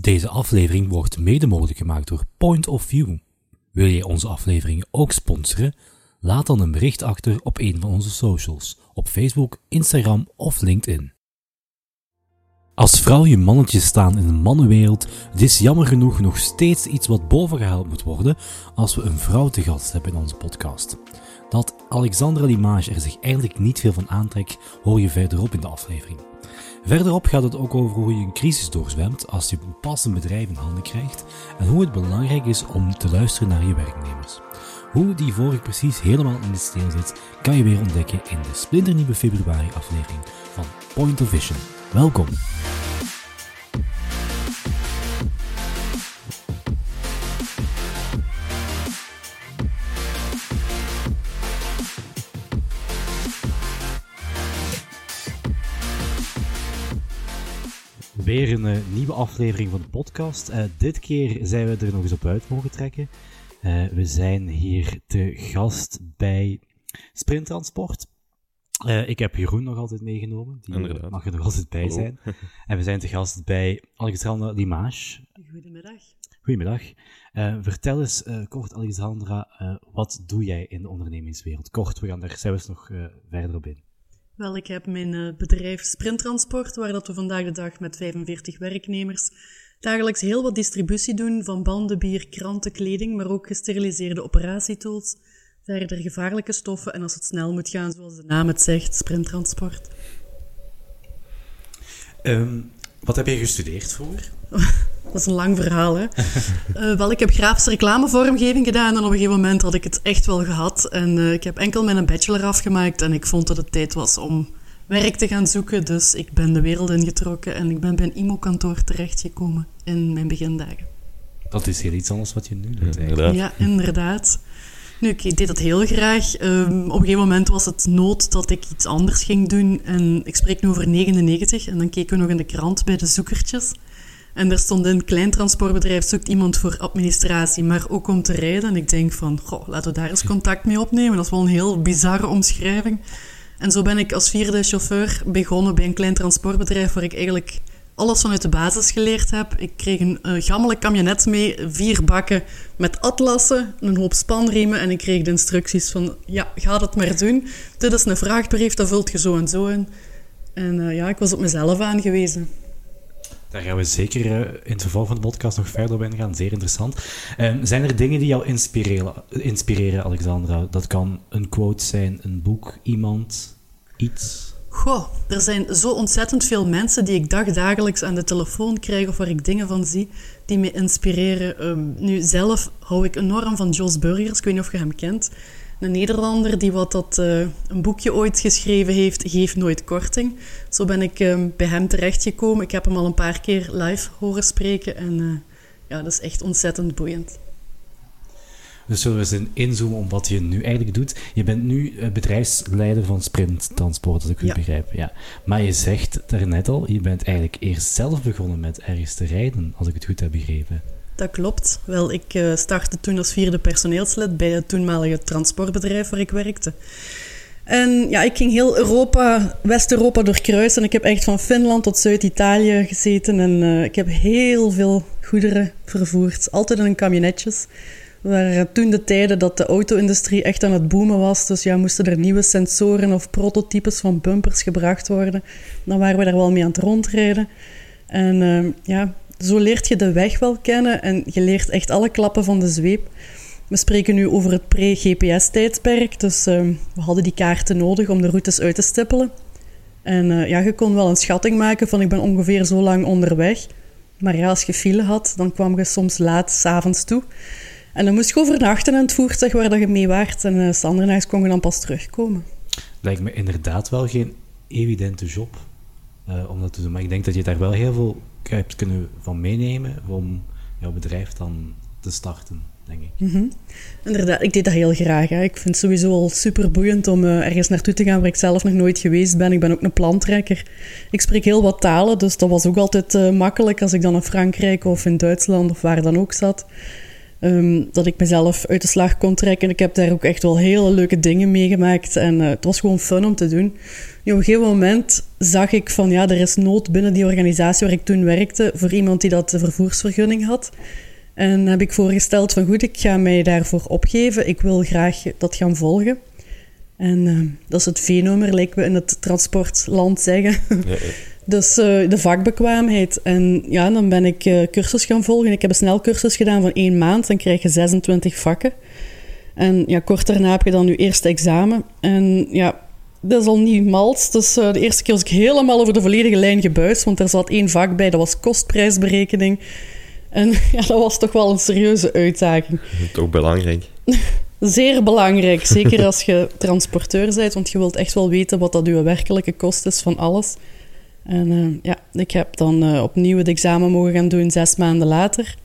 Deze aflevering wordt mede mogelijk gemaakt door Point of View. Wil je onze afleveringen ook sponsoren? Laat dan een bericht achter op een van onze socials, op Facebook, Instagram of LinkedIn. Als vrouw je mannetje staan in een mannenwereld, is jammer genoeg nog steeds iets wat bovengehaald moet worden als we een vrouw te gast hebben in onze podcast. Dat Alexandra Limage er zich eigenlijk niet veel van aantrekt, hoor je verderop in de aflevering. Verderop gaat het ook over hoe je een crisis doorzwemt als je een passend bedrijf in handen krijgt en hoe het belangrijk is om te luisteren naar je werknemers. Hoe die vorige precies helemaal in de steel zit, kan je weer ontdekken in de splinternieuwe februari aflevering van Point of Vision. Welkom! Weer een eh, nieuwe aflevering van de podcast. Eh, dit keer zijn we er nog eens op uit mogen trekken. Eh, we zijn hier te gast bij Sprint Transport. ik heb Jeroen nog altijd meegenomen, die Inderdaad. mag er nog altijd bij Hallo. zijn. en we zijn te gast bij Alexandra Limage. Goedemiddag. Goedemiddag. Eh, vertel eens eh, kort, Alexandra, eh, wat doe jij in de ondernemingswereld? Kort, we gaan daar zelfs nog eh, verder op in. Wel, ik heb mijn eh, bedrijf Sprinttransport, waar dat we vandaag de dag met 45 werknemers dagelijks heel wat distributie doen van banden, bier, kranten, kleding, maar ook gesteriliseerde operatietools, verder gevaarlijke stoffen en als het snel moet gaan, zoals de naam het zegt, Sprinttransport. Ehm, wat heb je gestudeerd vroeger? Dat is een lang verhaal, hè. Eh, wel, ik heb grafische reclamevormgeving gedaan en op een gegeven moment had ik het echt wel gehad. En eh, ik heb enkel mijn bachelor afgemaakt en ik vond dat het tijd was om werk te gaan zoeken. Dus ik ben de wereld ingetrokken en ik ben bij een IMO-kantoor terechtgekomen in mijn begindagen. Dat is heel iets anders wat je nu doet. eigenlijk. Inderdaad. Ja, inderdaad. Nu, ik deed dat heel graag. Ehm, op een gegeven moment was het nood dat ik iets anders ging doen. En ik spreek nu over 99. En dan keken we nog in de krant bij de zoekertjes. En daar stond in, klein transportbedrijf zoekt iemand voor administratie, maar ook om te rijden. En ik denk van, goh, laten we daar eens contact mee opnemen. Dat is wel een heel bizarre omschrijving. En zo ben ik als vierde chauffeur begonnen bij een klein transportbedrijf waar ik eigenlijk alles vanuit de basis geleerd heb. Ik kreeg een uh, gammele camionet mee, vier bakken met atlassen, een hoop spanriemen en ik kreeg de instructies van, ja, ga dat maar doen. Dit is een vraagbrief, dat vult je zo en zo in. En uh, ja, ik was op mezelf aangewezen. Daar gaan we zeker uh, in het vervolg van de podcast nog verder op ingaan. Zeer interessant. Um, zijn er dingen die jou inspireren, inspireren, Alexandra? Dat kan een quote zijn, een boek, iemand, iets? Goh, er zijn zo ontzettend veel mensen die ik dagdagelijks aan de telefoon krijg of waar ik dingen van zie die me inspireren. Um, nu, zelf hou ik enorm van Jos Burgers. Ik weet niet of je hem kent. Een Nederlander die wat dat, uh, een boekje ooit geschreven heeft, Geef Nooit Korting. Zo ben ik um, bij hem terechtgekomen. Ik heb hem al een paar keer live horen spreken en uh, ja, dat is echt ontzettend boeiend. Dus zullen we eens inzoomen op wat je nu eigenlijk doet. Je bent nu uh, bedrijfsleider van Sprint Transport, als ik goed ja. begrijp. Ja. Maar je zegt daarnet al, je bent eigenlijk eerst zelf begonnen met ergens te rijden, als ik het goed heb begrepen. Dat klopt. Wel, ik uh, startte toen als vierde personeelslid bij het toenmalige transportbedrijf waar ik werkte. En ja, ik ging heel Europa, West-Europa doorkruisen. En ik heb echt van Finland tot Zuid-Italië gezeten. En uh, ik heb heel veel goederen vervoerd. Altijd in camionetjes. waren toen de tijden dat de auto-industrie echt aan het boomen was. Dus ja, moesten er nieuwe sensoren of prototypes van bumpers gebracht worden. Dan waren we daar wel mee aan het rondrijden. En uh, ja, zo leert je de weg wel kennen en je leert echt alle klappen van de zweep. We spreken nu over het pre-GPS-tijdperk, dus uh, we hadden die kaarten nodig om de routes uit te stippelen. En uh, ja, je kon wel een schatting maken van ik ben ongeveer zo lang onderweg. Maar ja, als je file had, dan kwam je soms laat s'avonds toe. En dan moest je overnachten in het voertuig waar dat je mee waart. En uh, kon je dan pas terugkomen. Lijkt me inderdaad wel geen evidente job uh, om dat te doen. Maar ik denk dat je daar wel heel veel hebt kunnen van meenemen om jouw bedrijf dan te starten, denk ik. -hmm. Inderdaad, ik deed dat heel graag. Hè. Ik vind het sowieso al super boeiend om uh, ergens naartoe te gaan waar ik zelf nog nooit geweest ben. Ik ben ook een plantrekker. Ik spreek heel wat talen, dus dat was ook altijd uh, makkelijk als ik dan in Frankrijk of in Duitsland of waar dan ook zat. Ehm, dat ik mezelf uit de slag kon trekken. Ik heb daar ook echt wel hele leuke dingen meegemaakt. En uh, het was gewoon fun om te doen. op een gegeven moment zag ik van ja, er is nood binnen die organisatie waar ik toen werkte voor iemand die dat de vervoersvergunning had. En heb ik voorgesteld van goed, ik ga mij daarvoor opgeven. Ik wil graag dat gaan volgen. En uh, dat is het V-nummer, lijken we in het transportland zeggen. Ja, dus uh, de vakbekwaamheid. En ja, dan ben ik uh, cursus gaan volgen. Ik heb een snelcursus gedaan van één maand. Dan krijg je 26 vakken. En ja, kort daarna heb je dan je eerste examen. En ja, dat is al niet mals. Dus de eerste keer was ik helemaal over de volledige lijn gebuist. Want er zat één vak bij, dat was kostprijsberekening. En ja, dat was toch wel een serieuze uitdaging. Toch belangrijk. Zeer belangrijk, zeker als je transporteur bent, want je wilt echt wel weten wat dat uw werkelijke kost is van alles. En uh, ja, ik heb dan uh, opnieuw het examen mogen gaan doen zes maanden later.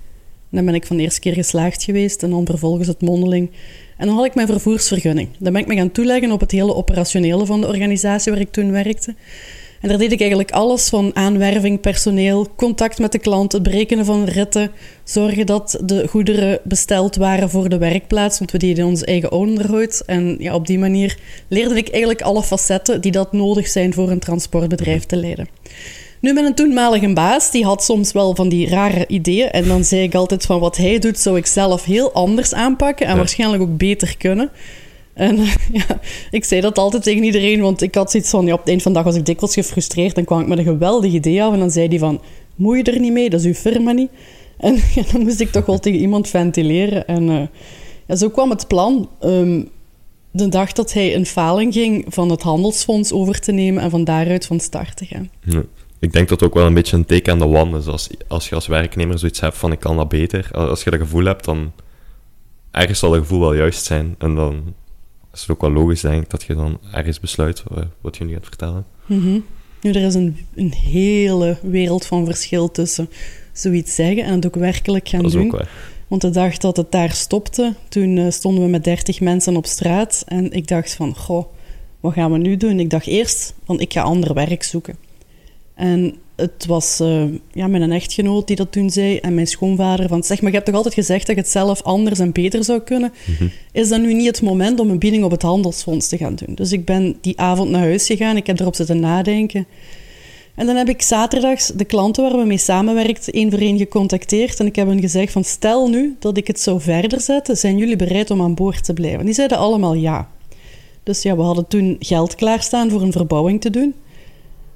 dan ben ik van de eerste keer geslaagd geweest en dan vervolgens het mondeling. En dan had ik mijn vervoersvergunning. Dan ben ik me gaan toeleggen op het hele operationele van de organisatie waar ik toen werkte. En daar deed ik eigenlijk alles van aanwerving, personeel, contact met de klant, het berekenen van ritten, zorgen dat de goederen besteld waren voor de werkplaats, want we deden ons eigen onderhoud. En ja, op die manier leerde ik eigenlijk alle facetten die dat nodig zijn voor een transportbedrijf te leiden. Nu, met een toenmalige baas, die had soms wel van die rare ideeën. En dan zei ik altijd van wat hij doet, zou ik zelf heel anders aanpakken en waarschijnlijk ook beter kunnen. En ja, ik zei dat altijd tegen iedereen, want ik had zoiets van, op het eind van de dag was ik dikwijls gefrustreerd. Dan kwam ik met een geweldig idee af en dan zei hij van, moet je er niet mee, dat is uw firma niet. En dan moest ik toch wel tegen iemand ventileren. En ja, zo kwam het plan. Um, de dag dat hij een faling ging van het handelsfonds over te nemen en van daaruit van start te gaan. Ja. Ik denk dat ook wel een beetje een teken aan de wand is. Als, als je als werknemer zoiets hebt van ik kan dat beter. Als je dat gevoel hebt, dan ergens zal het gevoel wel juist zijn. En dan is het ook wel logisch, denk ik, dat je dan ergens besluit wat je nu gaat vertellen. Mm Nu, er is een, een hele wereld van verschil tussen zoiets zeggen en het ook werkelijk gaan doen. Want de dag dat het daar stopte, toen uh, stonden we met 30 mensen op straat. En ik dacht van, goh, wat gaan we nu doen? Ik dacht eerst van, ik ga ander werk zoeken. En het was uh, ja, mijn echtgenoot die dat toen zei en mijn schoonvader van zeg maar, je hebt toch altijd gezegd dat je het zelf anders en beter zou kunnen. Mhm. Is dat nu niet het moment om een bieding op het handelsfonds te gaan doen? Dus ik ben die avond naar huis gegaan, ik heb erop zitten nadenken. En dan heb ik zaterdags de klanten waar we mee samenwerkt één voor één gecontacteerd en ik heb hen gezegd van stel nu dat ik het zou verder zetten, zijn jullie bereid om aan boord te blijven? Die zeiden allemaal ja. Dus ja, we hadden toen geld klaarstaan voor een verbouwing te doen.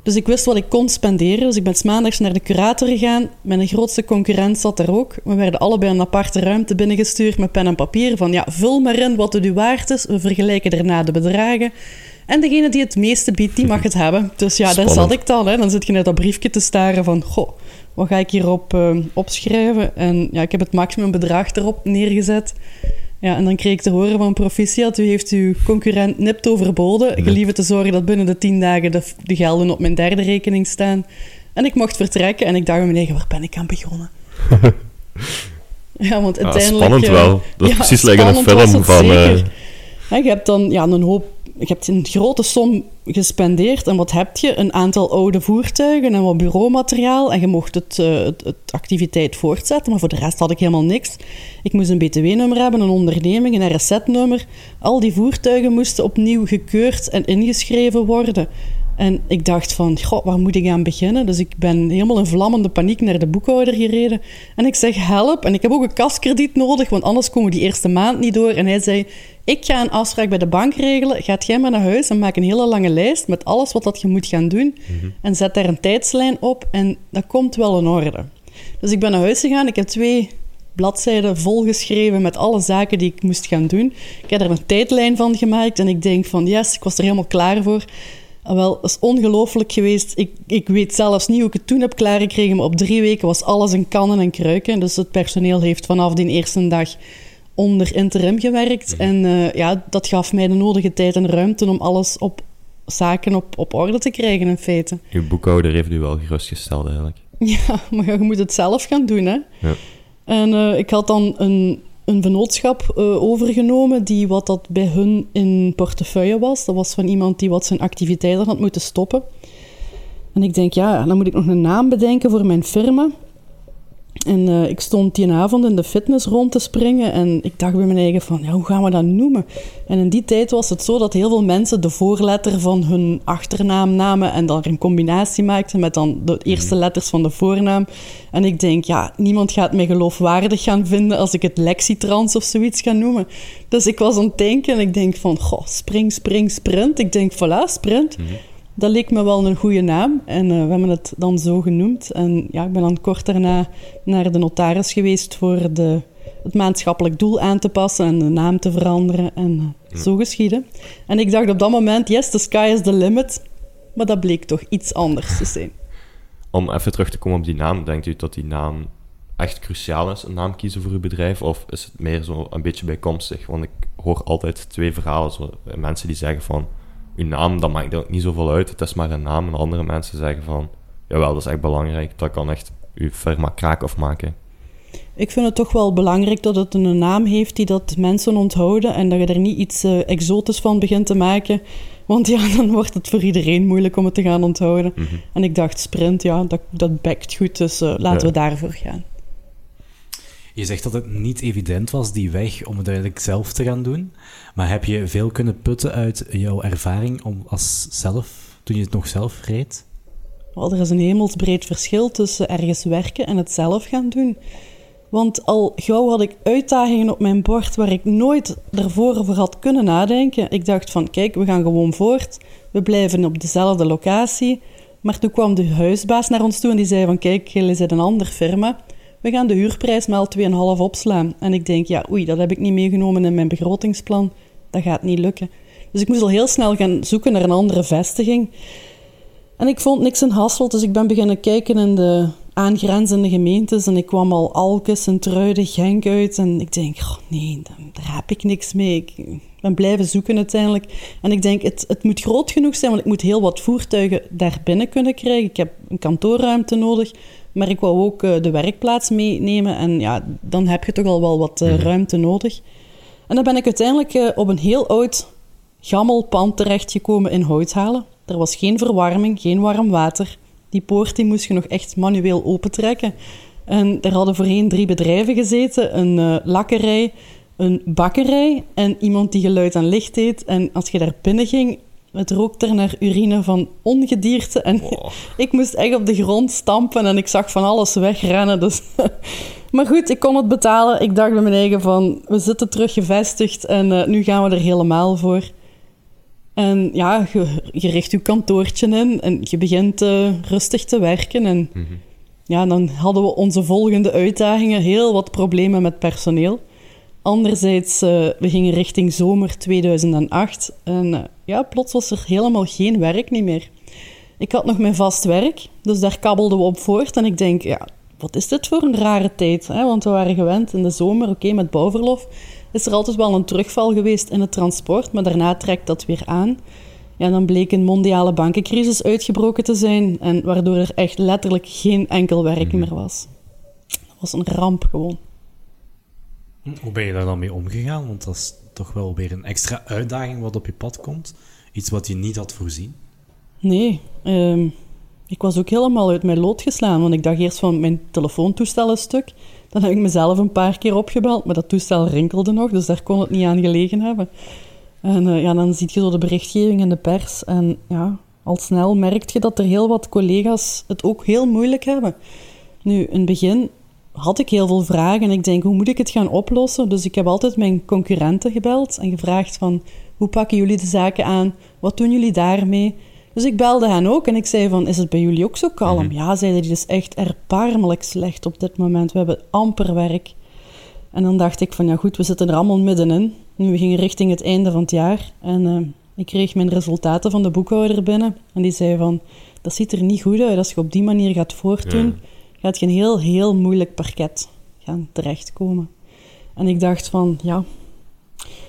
Dus ik wist wat ik kon spenderen. Dus ik ben maandags naar de curator gegaan. Mijn grootste concurrent zat daar ook. We werden allebei een aparte ruimte binnengestuurd met pen en papier. Van ja, vul maar in wat het u waard is. We vergelijken daarna de bedragen. En degene die het meeste biedt, die mag het hebben. Dus ja, daar zat ik dan. Hè. Dan zit je net dat briefje te staren van... Goh, wat ga ik hierop uh, opschrijven? En ja, ik heb het maximumbedrag erop neergezet. Ja, en dan kreeg ik te horen van proficiat, u heeft uw concurrent nipt overboden. Gelieve te zorgen dat binnen de tien dagen de, de gelden op mijn derde rekening staan. En ik mocht vertrekken en ik dacht bij mijn waar ben ik aan begonnen? ja, want uiteindelijk... spannend wel. Dat is ja, precies like een film van... Uh... Ja, je hebt dan ja, een hoop je hebt een grote som gespendeerd en wat heb je? Een aantal oude voertuigen en wat bureaumateriaal en je mocht het, uh, het, activiteit voortzetten, maar voor de rest had ik helemaal niks. Ik moest een btw-nummer hebben, een onderneming, een RZ-nummer. Al die voertuigen moesten opnieuw gekeurd en ingeschreven worden. En ik dacht van, god, waar moet ik aan beginnen? Dus ik ben helemaal in vlammende paniek naar de boekhouder gereden. En ik zeg, help. En ik heb ook een kaskrediet nodig, want anders komen we die eerste maand niet door. En hij zei, ik ga een afspraak bij de bank regelen. Gaat jij maar naar huis en maak een hele lange lijst met alles wat dat je moet gaan doen. Mhm. En zet daar een tijdslijn op en dat komt wel in orde. Dus ik ben naar huis gegaan. Ik heb twee bladzijden volgeschreven met alle zaken die ik moest gaan doen. Ik heb er een tijdlijn van gemaakt en ik denk van yes, ik was er helemaal klaar voor. Ah, wel, dat is ongelooflijk geweest. Ik, ik weet zelfs niet hoe ik het toen heb klaargekregen, maar op drie weken was alles in kannen en kruiken. Dus het personeel heeft vanaf die eerste dag onder interim gewerkt. Mhm. En uh, ja, dat gaf mij de nodige tijd en ruimte om alles op zaken op, op orde te krijgen, in feite. Uw boekhouder heeft u wel gerustgesteld, eigenlijk. Ja, maar je moet het zelf gaan doen, hè. Ja. En uh, ik had dan een een vennootschap uh, overgenomen die wat dat bij hun in portefeuille was. Dat was van iemand die wat zijn activiteiten had moeten stoppen. En ik denk, ja, dan moet ik nog een naam bedenken voor mijn firma. En eh, ik stond die avond in de fitness rond te springen en ik dacht bij mijn eigen van, ja, hoe gaan we dat noemen? En in die tijd was het zo dat heel veel mensen de voorletter van hun achternaam namen en dan een combinatie maakten met dan de eerste Mhm. letters van de voornaam. En ik denk, ja, niemand gaat mij geloofwaardig gaan vinden als ik het Lexitrans of zoiets ga noemen. Dus ik was aan het denken en ik denk van, goh, spring, spring, sprint. Ik denk, voilà, sprint. Dat leek me wel een goede naam en eh, we hebben het dan zo genoemd. En ja, ik ben dan kort daarna naar de notaris geweest voor de, het maatschappelijk doel aan te passen en de naam te veranderen. En eh, zo geschieden. En ik dacht op dat moment, yes, the sky is the limit. Maar dat bleek toch iets anders te zijn. Om even terug te komen op die naam, denkt u dat die naam echt cruciaal is, een naam kiezen voor uw bedrijf? Of is het meer zo een beetje bijkomstig? Want ik hoor altijd twee verhalen. Zo, mensen die zeggen van, uw naam, dat maakt ook niet zoveel uit, het is maar een naam. En andere mensen zeggen van, jawel, dat is echt belangrijk, dat kan echt uw firma kraak of maken. Ik vind het toch wel belangrijk dat het een naam heeft die dat mensen onthouden en dat je er niet iets eh, exotisch van begint te maken. Want ja, dan wordt het voor iedereen moeilijk om het te gaan onthouden. Mhm. En ik dacht, sprint, ja, dat, dat bekt goed, dus eh, laten Ja. we daarvoor gaan. Je zegt dat het niet evident was, die weg, om het eigenlijk zelf te gaan doen. Maar heb je veel kunnen putten uit jouw ervaring om als zelf, toen je het nog zelf reed? Wel, er is een hemelsbreed verschil tussen ergens werken en het zelf gaan doen. Want al gauw had ik uitdagingen op mijn bord waar ik nooit ervoor over had kunnen nadenken. Ik dacht van, kijk, we gaan gewoon voort. We blijven op dezelfde locatie. Maar toen kwam de huisbaas naar ons toe en die zei van, kijk, jullie zijn een andere firma. We gaan de huurprijs maal 2,5 opslaan. En ik denk, ja, oei, dat heb ik niet meegenomen in mijn begrotingsplan. Dat gaat niet lukken. Dus ik moest al heel snel gaan zoeken naar een andere vestiging. En ik vond niks in Hasselt, dus ik ben beginnen kijken in de aangrenzende gemeentes. En ik kwam al Alkes en Truiden, Genk uit. En ik denk, oh, nee, daar, heb ik niks mee. Ik ben blijven zoeken uiteindelijk. En ik denk, het, het moet groot genoeg zijn, want ik moet heel wat voertuigen daar binnen kunnen krijgen. Ik heb een kantoorruimte nodig, maar ik wou ook eh, de werkplaats meenemen. En ja, dan heb je toch al wel wat eh, ruimte nodig. En dan ben ik uiteindelijk eh, op een heel oud gammel pand terechtgekomen in Houthalen. Er was geen verwarming, geen warm water. Die poort die moest je nog echt manueel opentrekken. En er hadden voorheen drie bedrijven gezeten. Een lakkerij, een bakkerij en iemand die geluid en licht deed. En als je daar binnen ging, het rookte er naar urine van ongedierte. En ik moest echt op de grond stampen en ik zag van alles wegrennen. Dus... maar goed, ik kon het betalen. Ik dacht bij mijn eigen van, we zitten terug gevestigd en eh, nu gaan we er helemaal voor. En ja, je, je richt je kantoortje in en je begint eh, rustig te werken. En ja, dan hadden we onze volgende uitdagingen, heel wat problemen met personeel. Anderzijds, eh, we gingen richting zomer 2008 en ja, plots was er helemaal geen werk niet meer. Ik had nog mijn vast werk, dus daar kabbelden we op voort. En ik denk, ja, wat is dit voor een rare tijd? Hè? Want we waren gewend in de zomer, oké, met bouwverlof, is er altijd wel een terugval geweest in het transport, maar daarna trekt dat weer aan. Ja, dan bleek een mondiale bankencrisis uitgebroken te zijn, en waardoor er echt letterlijk geen enkel werk meer was. Dat was een ramp gewoon. Hoe ben je daar dan mee omgegaan? Want dat is toch wel weer een extra uitdaging wat op je pad komt. Iets wat je niet had voorzien. Nee, ehm, ik was ook helemaal uit mijn lood geslaan. Want ik dacht eerst van mijn telefoontoestel is stuk. Dan heb ik mezelf een paar keer opgebeld, maar dat toestel rinkelde nog, dus daar kon het niet aan gelegen hebben. En eh, ja, dan zie je zo de berichtgeving in de pers. En ja, al snel merk je dat er heel wat collega's het ook heel moeilijk hebben. Nu, in het begin had ik heel veel vragen en ik denk, hoe moet ik het gaan oplossen? Dus ik heb altijd mijn concurrenten gebeld en gevraagd van, hoe pakken jullie de zaken aan? Wat doen jullie daarmee? Dus ik belde hen ook en ik zei van, is het bij jullie ook zo kalm? Ja, zeiden die, is echt erbarmelijk slecht op dit moment. We hebben amper werk. En dan dacht ik van, ja goed, we zitten er allemaal middenin. Nu, we gingen richting het einde van het jaar. En eh, ik kreeg mijn resultaten van de boekhouder binnen. En die zei van, dat ziet er niet goed uit. Als je op die manier gaat voortdoen, gaat je een heel, heel moeilijk parket gaan terechtkomen. En ik dacht van, ja...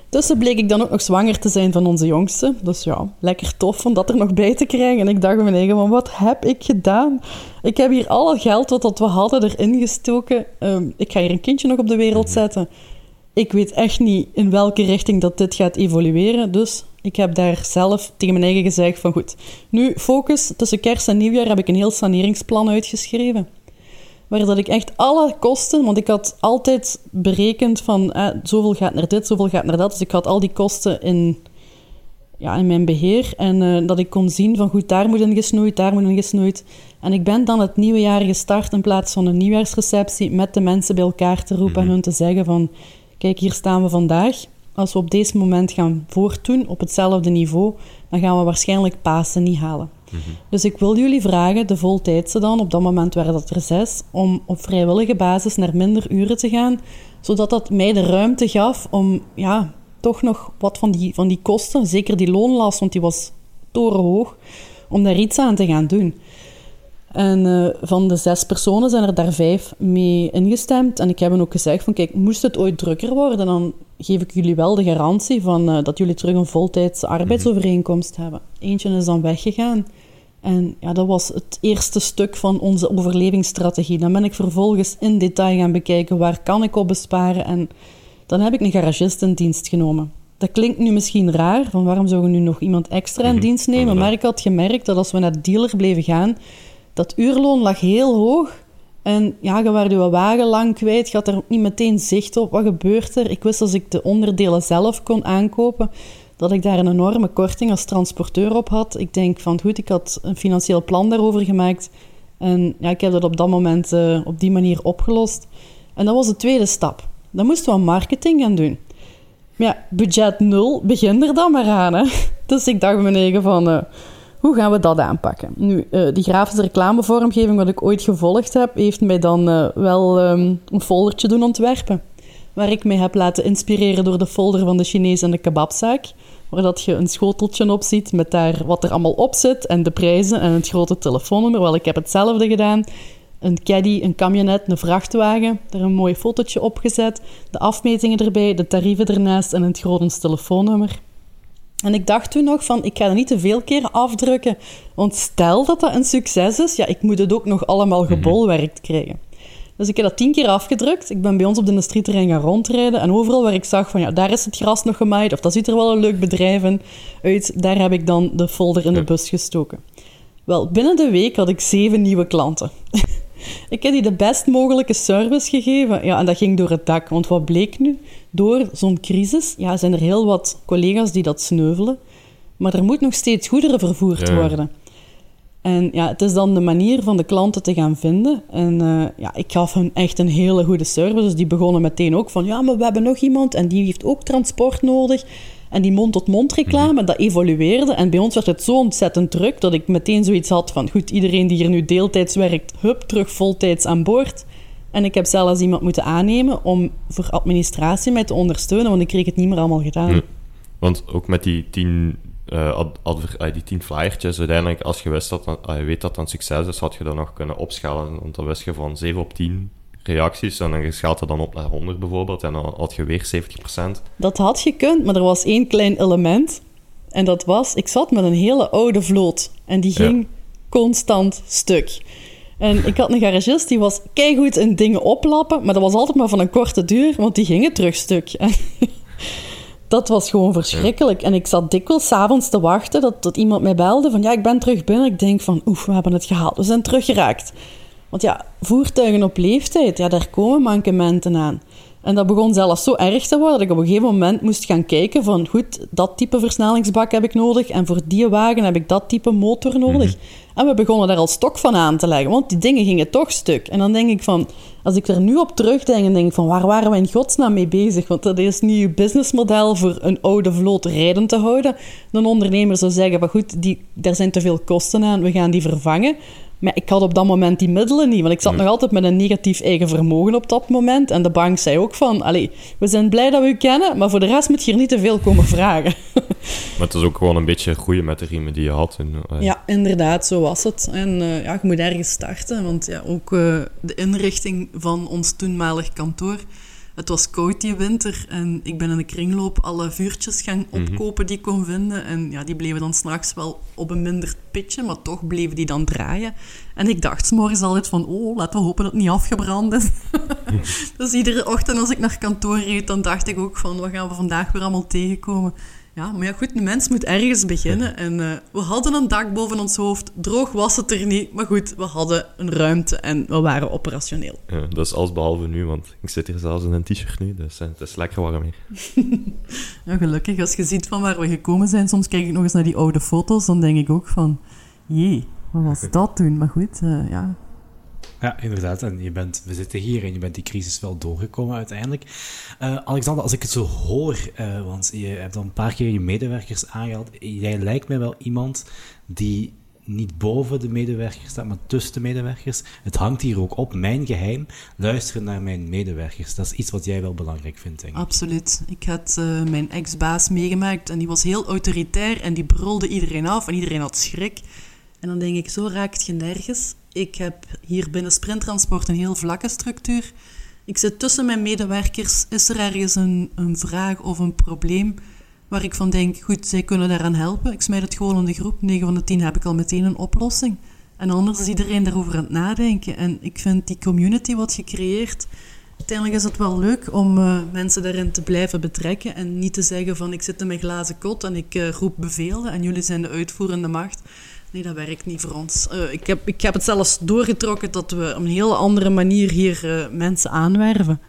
Tussen bleek ik dan ook nog zwanger te zijn van onze jongste. Dus ja, lekker tof om dat er nog bij te krijgen. En ik dacht bij mijn eigen van, wat heb ik gedaan? Ik heb hier al het geld wat we hadden erin gestoken. Ehm, ik ga hier een kindje nog op de wereld zetten. Ik weet echt niet in welke richting dat dit gaat evolueren. Dus ik heb daar zelf tegen mijn eigen gezegd van, goed, nu focus. Tussen kerst en nieuwjaar heb ik een heel saneringsplan uitgeschreven. Waar dat ik echt alle kosten, want ik had altijd berekend van eh, zoveel gaat naar dit, zoveel gaat naar dat. Dus ik had al die kosten in, ja, in mijn beheer en eh, dat ik kon zien van goed, daar moet in gesnoeid, daar moet in gesnoeid. En ik ben dan het nieuwe jaar gestart in plaats van een nieuwjaarsreceptie met de mensen bij elkaar te roepen en hun te zeggen van kijk, hier staan we vandaag. Als we op deze moment gaan voortdoen op hetzelfde niveau, dan gaan we waarschijnlijk Pasen niet halen. Dus ik wil jullie vragen, de voltijdse dan, op dat moment waren dat er zes, om op vrijwillige basis naar minder uren te gaan, zodat dat mij de ruimte gaf om ja, toch nog wat van die, van die kosten, zeker die loonlast, want die was torenhoog, om daar iets aan te gaan doen. En uh, van de zes personen zijn er daar vijf mee ingestemd. En ik heb hen ook gezegd van, kijk, moest het ooit drukker worden, dan geef ik jullie wel de garantie van, uh, dat jullie terug een voltijdse arbeidsovereenkomst hebben. Eentje is dan weggegaan. En ja, dat was het eerste stuk van onze overlevingsstrategie. Dan ben ik vervolgens in detail gaan bekijken waar kan ik op besparen. En dan heb ik een garagist in dienst genomen. Dat klinkt nu misschien raar, van waarom zouden we nu nog iemand extra in dienst nemen? Maar ik had gemerkt dat als we naar de dealer bleven gaan, dat uurloon lag heel hoog. En ja, je werd je wagen lang kwijt, je had er niet meteen zicht op. Wat gebeurt er? Ik wist als ik de onderdelen zelf kon aankopen, dat ik daar een enorme korting als transporteur op had. Ik denk van goed, ik had een financieel plan daarover gemaakt. En ja, ik heb dat op dat moment uh, op die manier opgelost. En dat was de tweede stap. Dan moesten we marketing gaan doen. Maar ja, budget nul, begin er dan maar aan. Hè. Dus ik dacht me eigen van, uh, hoe gaan we dat aanpakken? Nu, uh, die grafische reclamevormgeving wat ik ooit gevolgd heb, heeft mij dan wel um, een foldertje doen ontwerpen. Waar ik mij heb laten inspireren door de folder van de Chinees en de kebabzaak waar dat je een schoteltje op ziet met daar wat er allemaal op zit en de prijzen en het grote telefoonnummer. Wel, ik heb hetzelfde gedaan. Een caddy, een camionet, een vrachtwagen, daar een mooi fotootje op gezet, de afmetingen erbij, de tarieven ernaast en het grote telefoonnummer. En ik dacht toen nog van, ik ga er niet te veel keer afdrukken, want stel dat dat een succes is, ja, ik moet het ook nog allemaal mhm. gebolwerkt krijgen. Dus ik heb dat tien keer afgedrukt. Ik ben bij ons op de industrieterrein gaan rondrijden. En overal waar ik zag van, ja, daar is het gras nog gemaaid. Of dat ziet er wel een leuk bedrijf in uit. Daar heb ik dan de folder in de bus gestoken. Wel, binnen de week had ik zeven nieuwe klanten. ik heb die de best mogelijke service gegeven. Ja, en dat ging door het dak. Want wat bleek nu? Door zo'n crisis ja, zijn er heel wat collega's die dat sneuvelen. Maar er moet nog steeds goederen vervoerd worden. En ja, het is dan de manier van de klanten te gaan vinden. En uh, ja, ik gaf hen echt een hele goede service. Dus die begonnen meteen ook van, ja, maar we hebben nog iemand en die heeft ook transport nodig. En die mond-tot-mond reclame, mhm. dat evolueerde. En bij ons werd het zo ontzettend druk dat ik meteen zoiets had van, goed, iedereen die hier nu deeltijds werkt, hup, terug voltijds aan boord. En ik heb zelfs iemand moeten aannemen om voor administratie mij te ondersteunen, want ik kreeg het niet meer allemaal gedaan. Want ook met die tien uh, die tien flyertjes, uiteindelijk, als je wist dat, uh, je weet dat dat een succes is, had je dat nog kunnen opschalen. Want dan wist je van 7 op 10 reacties en dan schaalt dat dan op naar 100 bijvoorbeeld en dan had je weer 70%. Dat had je gekund, maar er was één klein element. En dat was, ik zat met een hele oude vloot en die ging constant stuk. En ik had een garagist die was keigoed in dingen oplappen, maar dat was altijd maar van een korte duur, want die gingen terug stuk. dat was gewoon verschrikkelijk. En ik zat dikwijls s'avonds te wachten dat, dat iemand mij belde van ja, ik ben terug binnen. Ik denk van oef, we hebben het gehaald. We zijn teruggeraakt. Want ja, voertuigen op leeftijd, ja, daar komen mankementen aan. En dat begon zelfs zo erg te worden dat ik op een gegeven moment moest gaan kijken van goed, dat type versnellingsbak heb ik nodig en voor die wagen heb ik dat type motor nodig. Mhm. En we begonnen daar al stok van aan te leggen, want die dingen gingen toch stuk. En dan denk ik van, als ik er nu op terugdenk en denk van waar waren we in godsnaam mee bezig? Want dat is nu je businessmodel voor een oude vloot rijden te houden. Een ondernemer zou zeggen van goed, die, daar zijn te veel kosten aan, we gaan die vervangen. Maar ik had op dat moment die middelen niet, want ik zat nog altijd met een negatief eigen vermogen op dat moment. En de bank zei ook van, allee, we zijn blij dat we u kennen, maar voor de rest moet je hier niet te veel komen vragen. Maar het is ook gewoon een beetje groeien met de riemen die je had. En, uh... Ja, inderdaad, zo was het. En uh, ja, je moet ergens starten, want ja, ook uh, de inrichting van ons toenmalig kantoor het was koud die winter en ik ben in de kringloop alle vuurtjes gaan mhm. opkopen die ik kon vinden. En ja, die bleven dan s'nachts wel op een minder pitje, maar toch bleven die dan draaien. En ik dacht s'morgens altijd van, oh, laten we hopen dat het niet afgebrand is. dus iedere ochtend als ik naar kantoor reed, dan dacht ik ook van, wat gaan we vandaag weer allemaal tegenkomen? Ja, maar ja, goed, de mens moet ergens beginnen. En uh, we hadden een dak boven ons hoofd. Droog was het er niet. Maar goed, we hadden een ruimte en we waren operationeel. Ja, dat is alles behalve nu, want ik zit hier zelfs in een t-shirt nu. Dus uh, het is lekker warm hier. ja, gelukkig, als je ziet van waar we gekomen zijn. Soms kijk ik nog eens naar die oude foto's. Dan denk ik ook van... Jee, wat was dat toen? Maar goed, uh, ja, ja, inderdaad. En je bent, we zitten hier en je bent die crisis wel doorgekomen uiteindelijk. Uh, Alexander, als ik het zo hoor, uh, want je hebt al een paar keer je medewerkers aangehaald. Jij lijkt mij wel iemand die niet boven de medewerkers staat, maar tussen de medewerkers. Het hangt hier ook op. Mijn geheim, luisteren naar mijn medewerkers. Dat is iets wat jij wel belangrijk vindt, denk ik. Absoluut. Ik had uh, mijn ex-baas meegemaakt en die was heel autoritair en die brulde iedereen af en iedereen had schrik. En dan denk ik, zo raakt je nergens. Ik heb hier binnen Sprinttransport een heel vlakke structuur. Ik zit tussen mijn medewerkers. Is er ergens een, een vraag of een probleem waar ik van denk, goed, zij kunnen daaraan helpen. Ik smijt het gewoon in de groep. 9 van de 10 heb ik al meteen een oplossing. En anders is iedereen daarover aan het nadenken. En ik vind die community wat je creëert, uiteindelijk is het wel leuk om uh, mensen daarin te blijven betrekken en niet te zeggen van ik zit in mijn glazen kot en ik uh, roep bevelen en jullie zijn de uitvoerende macht. Nee, dat werkt niet voor ons. Uh, ik, heb, ik heb het zelfs doorgetrokken dat we op een heel andere manier hier uh, mensen aanwerven.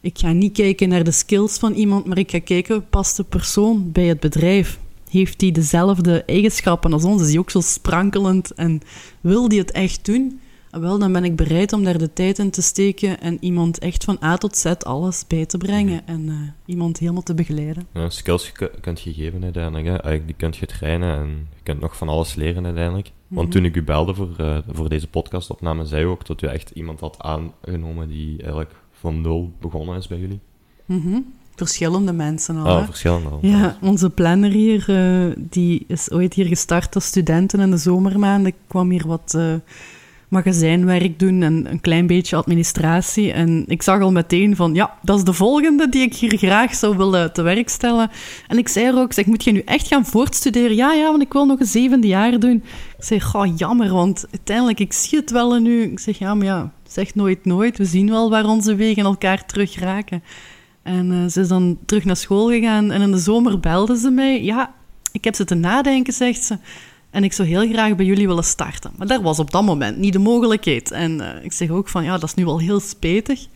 Ik ga niet kijken naar de skills van iemand, maar ik ga kijken, past de persoon bij het bedrijf? Heeft die dezelfde eigenschappen als ons? Is die ook zo sprankelend en wil die het echt doen? Wel, dan ben ik bereid om daar de tijd in te steken en iemand echt van A tot Z alles bij te brengen mhm. en uh, iemand helemaal te begeleiden. Ja, skills kunt je geven uiteindelijk. Hè. Die kunt je trainen en je kunt nog van alles leren uiteindelijk. Want mhm. toen ik u belde voor, uh, voor deze podcastopname, zei u ook dat u echt iemand had aangenomen die eigenlijk van nul begonnen is bij jullie. Mm Verschillende mensen al. Ah, verschillende al. Ja, onze planner hier, uh, die is ooit hier gestart als studenten in de zomermaanden. Ik kwam hier wat magazijnwerk doen en een klein beetje administratie. En ik zag al meteen van, ja, dat is de volgende die ik hier graag zou willen te werk stellen. En ik zei er ook, zeg, moet je nu echt gaan voortstuderen? Ja, ja, want ik wil nog een zevende jaar doen. Ik zei, goh, jammer, want uiteindelijk, ik zie het wel nu. Ik zeg, ja, maar ja, zeg nooit nooit. We zien wel waar onze wegen elkaar terug raken. En uh, ze is dan terug naar school gegaan en in de zomer belde ze mij. Ja, ik heb zitten nadenken, zegt ze. En ik zou heel graag bij jullie willen starten. Maar daar was op dat moment niet de mogelijkheid. En uh, ik zeg ook van, ja, dat is nu wel heel spetig.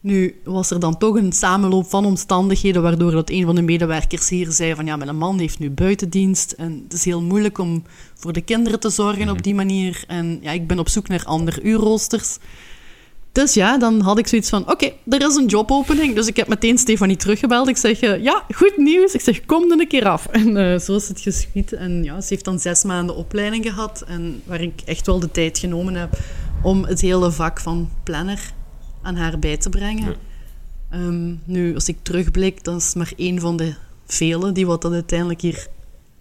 Nu was er dan toch een samenloop van omstandigheden waardoor dat een van de medewerkers hier zei van ja, mijn man heeft nu buitendienst en het is heel moeilijk om voor de kinderen te zorgen op mhm. die manier. En ja, ik ben op zoek naar andere uurroosters. Dus ja, dan had ik zoiets van: oké, er is een jobopening. Dus ik heb meteen Stefanie teruggebeld. Ik zeg: uh, ja, goed nieuws. Ik zeg: kom dan een keer af. En uh, zo is het geschied. En ja, ze heeft dan zes maanden opleiding gehad. En waar ik echt wel de tijd genomen heb om het hele vak van planner aan haar bij te brengen. Um, nu, als ik terugblik, dan is maar één van de velen die wat dat uiteindelijk hier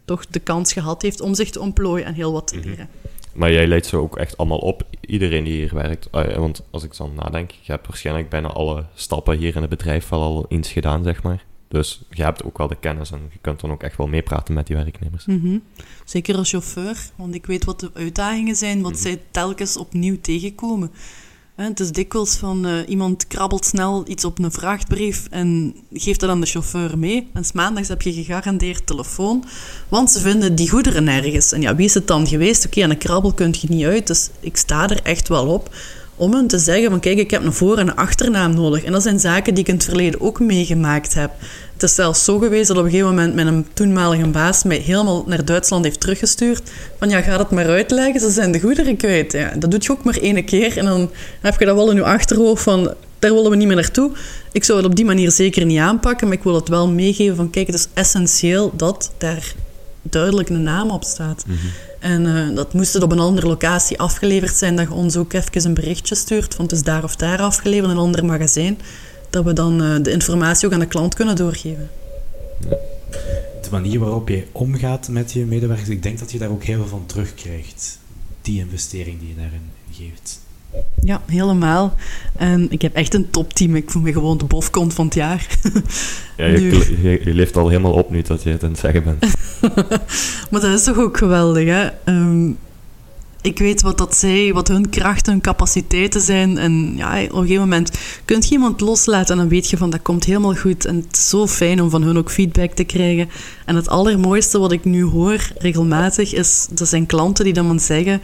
toch de kans gehad heeft om zich te ontplooien en heel wat te mhm. leren. Maar jij leidt ze ook echt allemaal op, iedereen die hier werkt. Ah, want als ik zo nadenk, je hebt waarschijnlijk bijna alle stappen hier in het bedrijf wel al eens gedaan, zeg maar. Dus je hebt ook wel de kennis en je kunt dan ook echt wel meepraten met die werknemers. Mhm. Zeker als chauffeur, want ik weet wat de uitdagingen zijn, wat mhm. zij telkens opnieuw tegenkomen. Het is dikwijls van uh, iemand krabbelt snel iets op een vrachtbrief en geeft dat aan de chauffeur mee. En maandags heb je gegarandeerd telefoon, want ze vinden die goederen nergens. En ja, wie is het dan geweest? Oké, okay, een krabbel kun je niet uit, dus ik sta er echt wel op om hen te zeggen van kijk, ik heb een voor- en een achternaam nodig. En dat zijn zaken die ik in het verleden ook meegemaakt heb. Het is zelfs zo geweest dat op een gegeven moment mijn toenmalige baas mij helemaal naar Duitsland heeft teruggestuurd. Van ja, ga het maar uitleggen, ze zijn de goederen kwijt. Ja, dat doet je ook maar één keer en dan heb je dat wel in je achterhoofd van daar willen we niet meer naartoe. Ik zou het op die manier zeker niet aanpakken, maar ik wil het wel meegeven van kijk, het is essentieel dat daar duidelijk een naam op staat. Mhm. En uh, dat moest het op een andere locatie afgeleverd zijn, dat je ons ook even een berichtje stuurt, van het is daar of daar afgeleverd, een ander magazijn, dat we dan uh, de informatie ook aan de klant kunnen doorgeven. De manier waarop je omgaat met je medewerkers, ik denk dat je daar ook heel veel van terugkrijgt. Die investering die je daarin geeft. Ja, helemaal. En ik heb echt een topteam. Ik voel me gewoon de bofkont van het jaar. Ja, je, je, je, leeft al helemaal op nu dat je het aan het zeggen bent. maar dat is toch ook geweldig, hè? Ehm, ik weet wat dat zij, wat hun krachten, hun capaciteiten zijn. En ja, op een gegeven moment Kunt je iemand loslaten en dan weet je van dat komt helemaal goed. En het is zo fijn om van hun ook feedback te krijgen. En het allermooiste wat ik nu hoor regelmatig is, dat zijn klanten die dan zeggen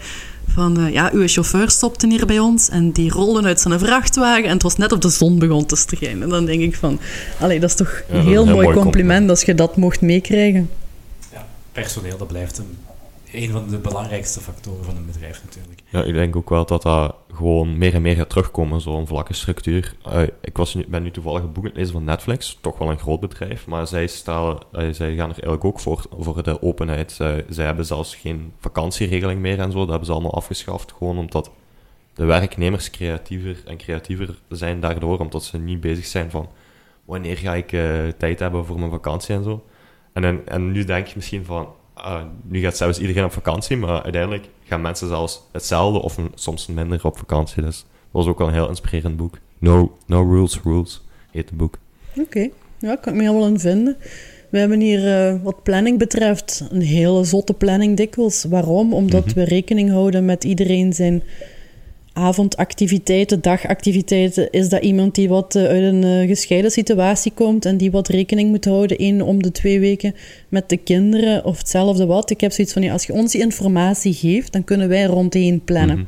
van uh, ja, uw chauffeur stopte hier bij ons en die rolde uit zijn vrachtwagen en het was net of de zon begon te schijnen. En dan denk ik van, allee, dat is toch een heel, mooi compliment, compliment, als je dat mocht meekrijgen. Ja, personeel, dat blijft een een van de belangrijkste factoren van een bedrijf natuurlijk. Ja, ik denk ook wel dat dat gewoon meer en meer gaat terugkomen, zo'n vlakke structuur. Uh, ik was nu, ben nu toevallig een boek aan het lezen van Netflix, toch wel een groot bedrijf, maar zij, uh, zij gaan er eigenlijk ook voor, voor de openheid. Zij, hebben zelfs geen vakantieregeling meer en zo, dat hebben ze allemaal afgeschaft, gewoon omdat de werknemers creatiever en creatiever zijn daardoor, omdat ze niet bezig zijn van wanneer ga ik uh, tijd hebben voor mijn vakantie en zo. En, en nu denk je misschien van, uh, nu gaat zelfs iedereen op vakantie, maar uiteindelijk gaan mensen zelfs hetzelfde of een, soms minder op vakantie. Dus dat was ook wel een heel inspirerend boek. No, no Rules, Rules heet het boek. Oké, ja, kan ik me wel in vinden. We hebben hier uh, wat planning betreft een hele zotte planning dikwijls. Waarom? Omdat mhm. we rekening houden met iedereen zijn avondactiviteiten, dagactiviteiten, is dat iemand die wat eh, uit een uh, gescheiden situatie komt en die wat rekening moet houden één om de twee weken met de kinderen of hetzelfde wat. Ik heb zoiets van, ja, als je ons die informatie geeft, dan kunnen wij rondheen plannen. Mhm.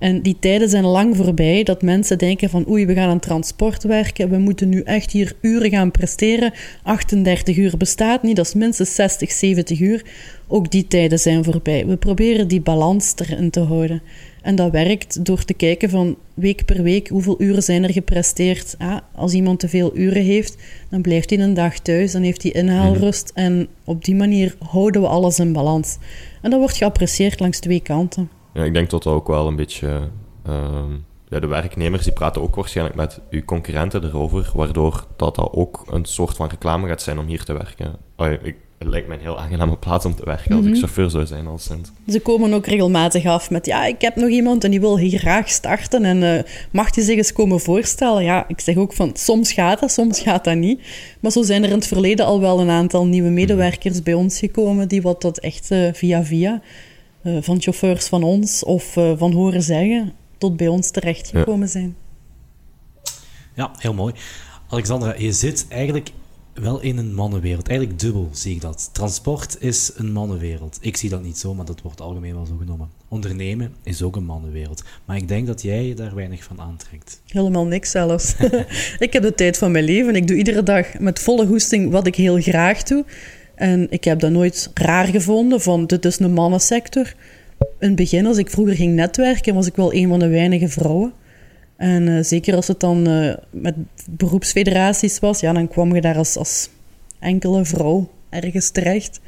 En die tijden zijn lang voorbij dat mensen denken van oei, we gaan aan transport werken, we moeten nu echt hier uren gaan presteren. 38 uur bestaat niet, dat is minstens 60, 70 uur. Ook die tijden zijn voorbij. We proberen die balans erin te houden. En dat werkt door te kijken van week per week hoeveel uren zijn er gepresteerd. Ah, als iemand te veel uren heeft, dan blijft hij een dag thuis, dan heeft hij inhaalrust. Mhm. En op die manier houden we alles in balans. En dat wordt geapprecieerd langs twee kanten. Ja, ik denk dat dat ook wel een beetje... Ehm, ja, de werknemers die praten ook waarschijnlijk met uw concurrenten erover, waardoor dat, dat ook een soort van reclame gaat zijn om hier te werken. Oh, ik, het lijkt mij een heel aangename plaats om te werken als ik mhm. chauffeur zou zijn al sinds. Ze komen ook regelmatig af met, ja, ik heb nog iemand en die wil hier graag starten en uh, mag die zich eens komen voorstellen? Ja, ik zeg ook van, soms gaat dat, soms gaat dat niet. Maar zo zijn er in het verleden al wel een aantal nieuwe mhm. medewerkers bij ons gekomen die wat dat echt uh, via via, van chauffeurs van ons of van horen zeggen, tot bij ons terechtgekomen ja. zijn. Ja, heel mooi. Alexandra, je zit eigenlijk wel in een mannenwereld. Eigenlijk dubbel zie ik dat. Transport is een mannenwereld. Ik zie dat niet zo, maar dat wordt algemeen wel zo genomen. Ondernemen is ook een mannenwereld. Maar ik denk dat jij je daar weinig van aantrekt. Helemaal niks zelfs. ik heb de tijd van mijn leven. Ik doe iedere dag met volle goesting wat ik heel graag doe. En ik heb dat nooit raar gevonden van dit is een mannensector. In het begin, als ik vroeger ging netwerken, was ik wel een van de weinige vrouwen. En uh, zeker als het dan uh, met beroepsfederaties was, ja, dan kwam je daar als, als enkele vrouw ergens terecht.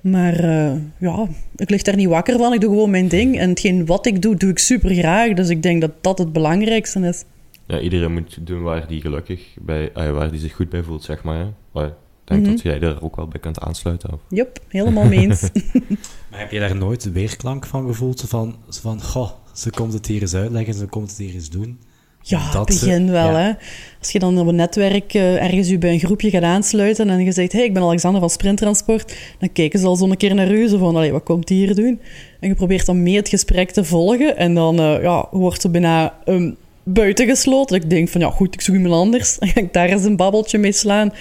Maar uh, ja, ik lig daar niet wakker van. Ik doe gewoon mijn ding. En hetgeen wat ik doe, doe ik super graag. Dus ik denk dat dat het belangrijkste is. Ja, iedereen moet doen waar die gelukkig bij, waar die zich goed bij voelt, zeg maar. Ik denk mm -hmm. dat jij daar ook wel bij kunt aansluiten. Of? Yep, helemaal mee eens. maar heb je daar nooit weerklank van gevoeld? Van, van, goh, ze komt het hier eens uitleggen, ze komt het hier eens doen. Ja, dat begin wel. Hè. Als je dan op een netwerk uh, ergens je bij een groepje gaat aansluiten en je zegt, hey, ik ben Alexander van Sprinttransport, dan kijken ze al zo'n keer naar u, zo van, wat komt die hier doen? En je probeert dan mee het gesprek te volgen en dan uh, ja, wordt ze bijna um, buitengesloten. Ik denk van, ja goed, ik zoek iemand anders. Dan ga ik daar eens een babbeltje mee slaan.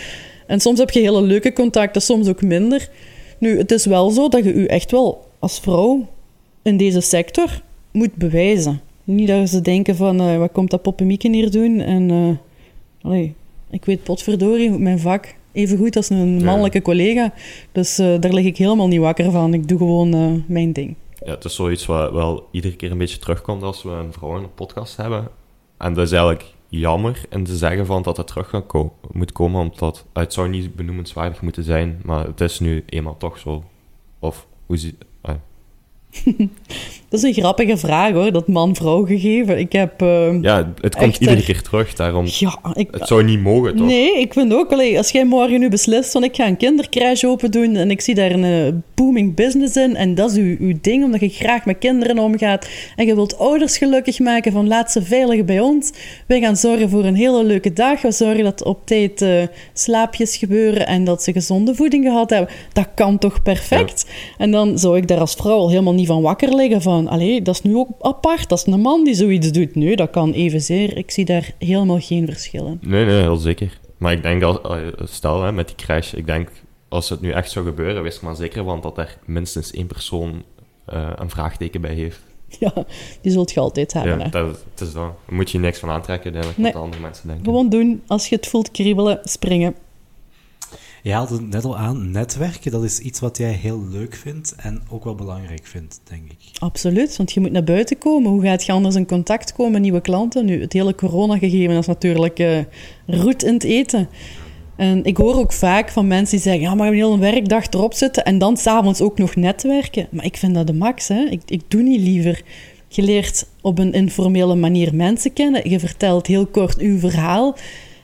En soms heb je hele leuke contacten, soms ook minder. Nu, het is wel zo dat je u echt wel als vrouw in deze sector moet bewijzen. Niet dat ze denken van, uh, wat komt dat poppenmieken hier doen? En uh, allee, ik weet potverdorie, mijn vak even goed als een mannelijke collega. Dus uh, daar lig ik helemaal niet wakker van. Ik doe gewoon mijn ding. Ja, het is zoiets wat wel iedere keer een beetje terugkomt als we een vrouw in een podcast hebben. En dat is eigenlijk jammer en te zeggen van dat het terug ko moet komen, omdat het zou niet benoemenswaardig moeten zijn, maar het is nu eenmaal toch zo. Of hoe zie dat is een grappige vraag hoor, dat man-vrouw gegeven. Ik heb, uh, ja, het komt iedere keer terug, daarom. Ja, ik, het zou niet mogen, toch? Nee, ik vind ook, allee, als jij morgen nu beslist van ik ga een kindercrash open doen en ik zie daar een uh, booming business in en dat is uw, uw ding, omdat je graag met kinderen omgaat en je wilt ouders gelukkig maken van laat ze veilig bij ons. Wij gaan zorgen voor een hele leuke dag. We zorgen dat op tijd uh, slaapjes gebeuren en dat ze gezonde voeding gehad hebben. Dat kan toch perfect? En dan zou ik daar als vrouw al helemaal niet van wakker liggen van, allee, dat is nu ook apart, dat is een man die zoiets doet. Nee, dat kan evenzeer. Ik zie daar helemaal geen verschil in. Nee, nee, heel zeker. Maar ik denk, als, eh, stel hè, met die crash, ik denk als het nu echt zou gebeuren, wees er maar zeker van dat er minstens één persoon eh, een vraagteken bij heeft. Ja, die zult je altijd hebben. Ja, hè. dat, het is dat. Daar moet je niks van aantrekken, uiteindelijk, Nee. wat andere mensen denken. Gewoon doen. Als je het voelt kriebelen, springen. Je haalde het net al aan, netwerken, dat is iets wat jij heel leuk vindt en ook wel belangrijk vindt, denk ik. Absoluut, want je moet naar buiten komen. Hoe gaat je anders in contact komen met nieuwe klanten? Nu, het hele corona-gegeven is natuurlijk eh roet in het eten. En ik hoor ook vaak van mensen die zeggen... Ja, maar een hele werkdag erop zitten en dan s'avonds ook nog netwerken. Maar ik vind dat de max, hè. Ik, ik doe niet liever. Je leert op een informele manier mensen kennen. Je vertelt heel kort uw verhaal.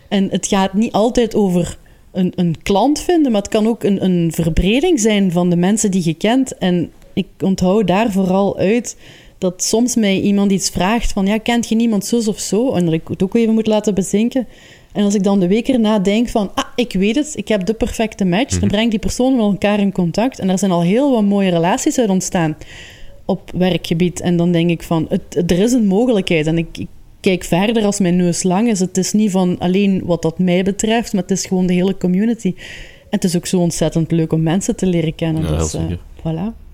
En het gaat niet altijd over een, een klant vinden, maar het kan ook een, een verbreding zijn van de mensen die je kent. En ik onthoud daar vooral uit dat soms mij iemand iets vraagt van, ja, kent je niemand zus of zo? En dat ik het ook even moet laten bezinken. En als ik dan de week erna denk van, ah, ik weet het, ik heb de perfecte match, dan breng die persoon met elkaar in contact. En daar zijn al heel wat mooie relaties uit ontstaan op werkgebied. En dan denk ik van, het, er is een mogelijkheid. En ik, ik kijk verder als mijn neus lang is. Het is niet van alleen wat dat mij betreft, maar het is gewoon de hele community. En het is ook zo ontzettend leuk om mensen te leren kennen. Ja, heel dus, zeker. voilà.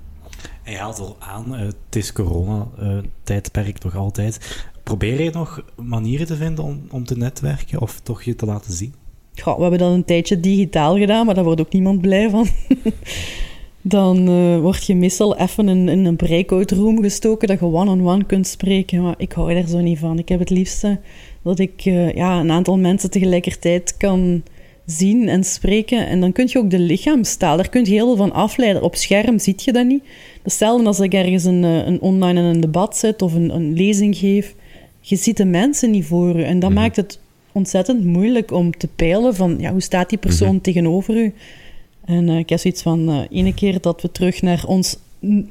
En je haalt al aan, eh, het is corona-tijdperk nog altijd. Probeer je nog manieren te vinden om, om te netwerken of toch je te laten zien? Goh, we hebben dat een tijdje digitaal gedaan, maar daar wordt ook niemand blij van. Dan eh, word je meestal even in, in een breakout room gestoken, dat je one-on-one kunt spreken. Maar ik hou daar zo niet van. Ik heb het liefste dat ik eh, ja, een aantal mensen tegelijkertijd kan zien en spreken. En dan kun je ook de lichaamstaal, daar kun je heel veel van afleiden. Op scherm ziet je dat niet. Hetzelfde als ik ergens een, eh, een online in een debat zit of een, een lezing geef. Je ziet de mensen niet voor je. En dat maakt het ontzettend moeilijk om te peilen van ja, hoe staat die persoon tegenover u. En eh, ik heb zoiets van, eh ene keer dat we terug naar ons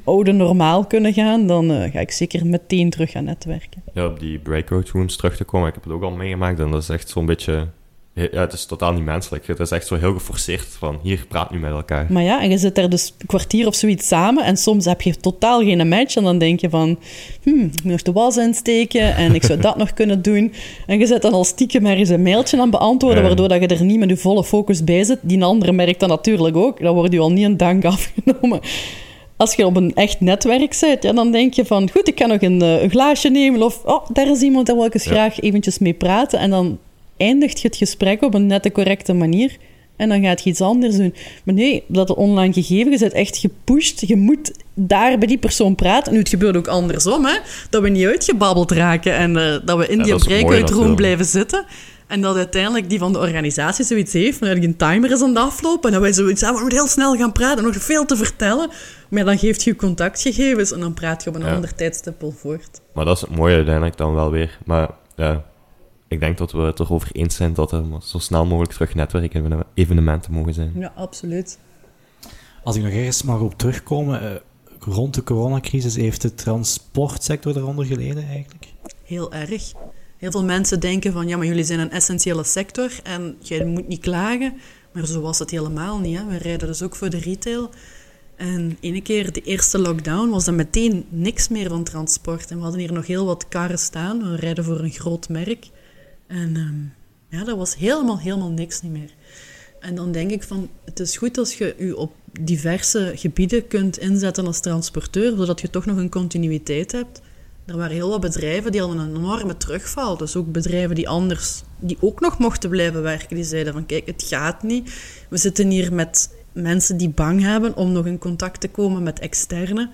oude normaal kunnen gaan, dan eh, ga ik zeker meteen terug gaan netwerken. Ja, op die breakout rooms terug te komen, ik heb het ook al meegemaakt en dat is echt zo'n beetje... Ja, het is totaal niet menselijk. Het is echt zo heel geforceerd van, hier, praat nu met elkaar. Maar ja, en je zit daar dus een kwartier of zoiets samen en soms heb je totaal geen match en dan denk je van, hmm, ik moet nog de was insteken en ik zou dat nog kunnen doen. En je zet dan al stiekem maar eens een mailtje aan beantwoorden, Ja. waardoor dat je er niet met je volle focus bij zit. Die andere merkt dat natuurlijk ook, dan wordt je al niet een dank afgenomen. Als je op een echt netwerk zit, ja, dan denk je van, goed, ik kan nog een, eh, een glaasje nemen of, oh, daar is iemand, daar wil ik eens Ja. graag eventjes mee praten. En dan eindigt je het gesprek op een nette, correcte manier. En dan gaat je iets anders doen. Maar nee, dat online gegeven, je bent echt gepusht. Je moet daar bij die persoon praten. Nu, het gebeurt ook andersom, hè. Dat we niet uitgebabbeld raken en eh, dat we in Ja, die breakout blijven zitten. En dat uiteindelijk die van de organisatie zoiets heeft, maar dat een timer is aan het aflopen. En dat wij zoiets hebben, we moeten heel snel gaan praten, nog veel te vertellen. Maar dan geeft je contactgegevens en dan praat je op een Ja. ander tijdstip wel voort. Maar dat is het mooie uiteindelijk dan wel weer. Maar ja, ik denk dat we het erover eens zijn dat er zo snel mogelijk terug netwerkevenementen mogen zijn. Ja, absoluut. Als ik nog ergens mag op terugkomen, eh, rond de coronacrisis heeft de transportsector daaronder geleden eigenlijk? Heel erg. Heel veel mensen denken van, ja, maar jullie zijn een essentiële sector en jij moet niet klagen. Maar zo was het helemaal niet. Hè. We rijden dus ook voor de retail. En ene keer, de eerste lockdown, was er meteen niks meer van transport. En we hadden hier nog heel wat karren staan. We rijden voor een groot merk. En ehm, ja, dat was helemaal, helemaal niks niet meer. En dan denk ik van, het is goed als je je op diverse gebieden kunt inzetten als transporteur, zodat je toch nog een continuïteit hebt. Er waren heel wat bedrijven die hadden een enorme terugval. Dus ook bedrijven die anders, die ook nog mochten blijven werken, die zeiden van kijk, het gaat niet. We zitten hier met mensen die bang hebben om nog in contact te komen met externe.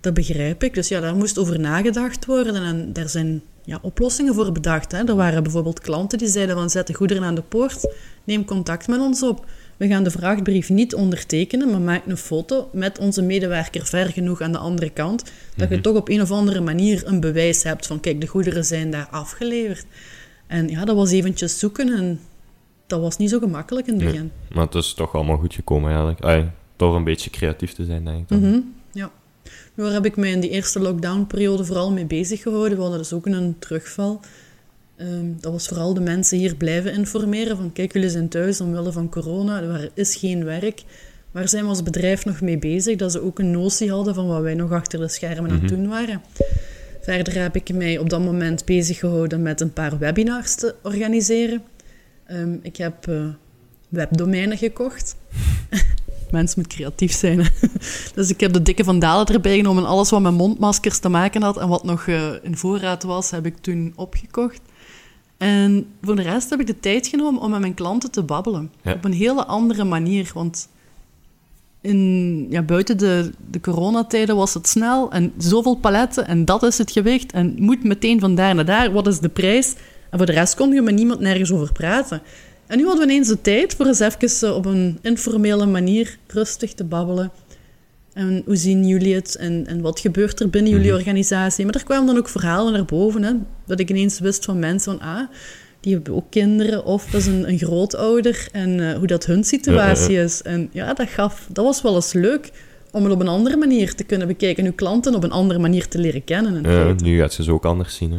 Dat begrijp ik. Dus ja, daar moest over nagedacht worden en daar zijn ja, oplossingen voor bedacht. Hè. Er waren bijvoorbeeld klanten die zeiden van zet de goederen aan de poort, neem contact met ons op. We gaan de vrachtbrief niet ondertekenen, maar maak een foto met onze medewerker ver genoeg aan de andere kant, dat je toch op een of andere manier een bewijs hebt van kijk, de goederen zijn daar afgeleverd. En ja, dat was eventjes zoeken en dat was niet zo gemakkelijk in het Nee. begin. Maar het is toch allemaal goed gekomen eigenlijk. Ay, toch een beetje creatief te zijn, denk ik. dan. Mhm. Daar heb ik mij in die eerste lockdown-periode vooral mee bezig gehouden. We hadden dus ook een terugval. Ehm, dat was vooral de mensen hier blijven informeren van kijk, jullie zijn thuis omwille van corona, er is geen werk. waar zijn we als bedrijf nog mee bezig? Dat ze ook een notie hadden van wat wij nog achter de schermen aan het doen waren. Verder heb ik mij op dat moment bezig gehouden met een paar webinars te organiseren. Ehm, ik heb uh, webdomeinen gekocht. Mens moet creatief zijn. dus ik heb de dikke vandalen erbij genomen. Alles wat met mondmaskers te maken had en wat nog uh, in voorraad was, heb ik toen opgekocht. En voor de rest heb ik de tijd genomen om met mijn klanten te babbelen. Op een hele andere manier. Want in, ja, buiten de, de coronatijden was het snel en zoveel paletten en dat is het gewicht. En moet meteen van daar naar daar. Wat is de prijs? En voor de rest kon je met niemand nergens over praten. En nu hadden we ineens de tijd voor eens even op een informele manier rustig te babbelen. En hoe zien jullie het en, en wat gebeurt er binnen jullie mhm. organisatie? Maar er kwamen dan ook verhalen naar boven. Hè, dat ik ineens wist van mensen van... Ah, die hebben ook kinderen of dat is een, een grootouder. En uh, hoe dat hun situatie is. En ja, dat, gaf, dat was wel eens leuk om het op een andere manier te kunnen bekijken. En uw klanten op een andere manier te leren kennen. Ja, nu gaat ze ze ook anders zien. Hè?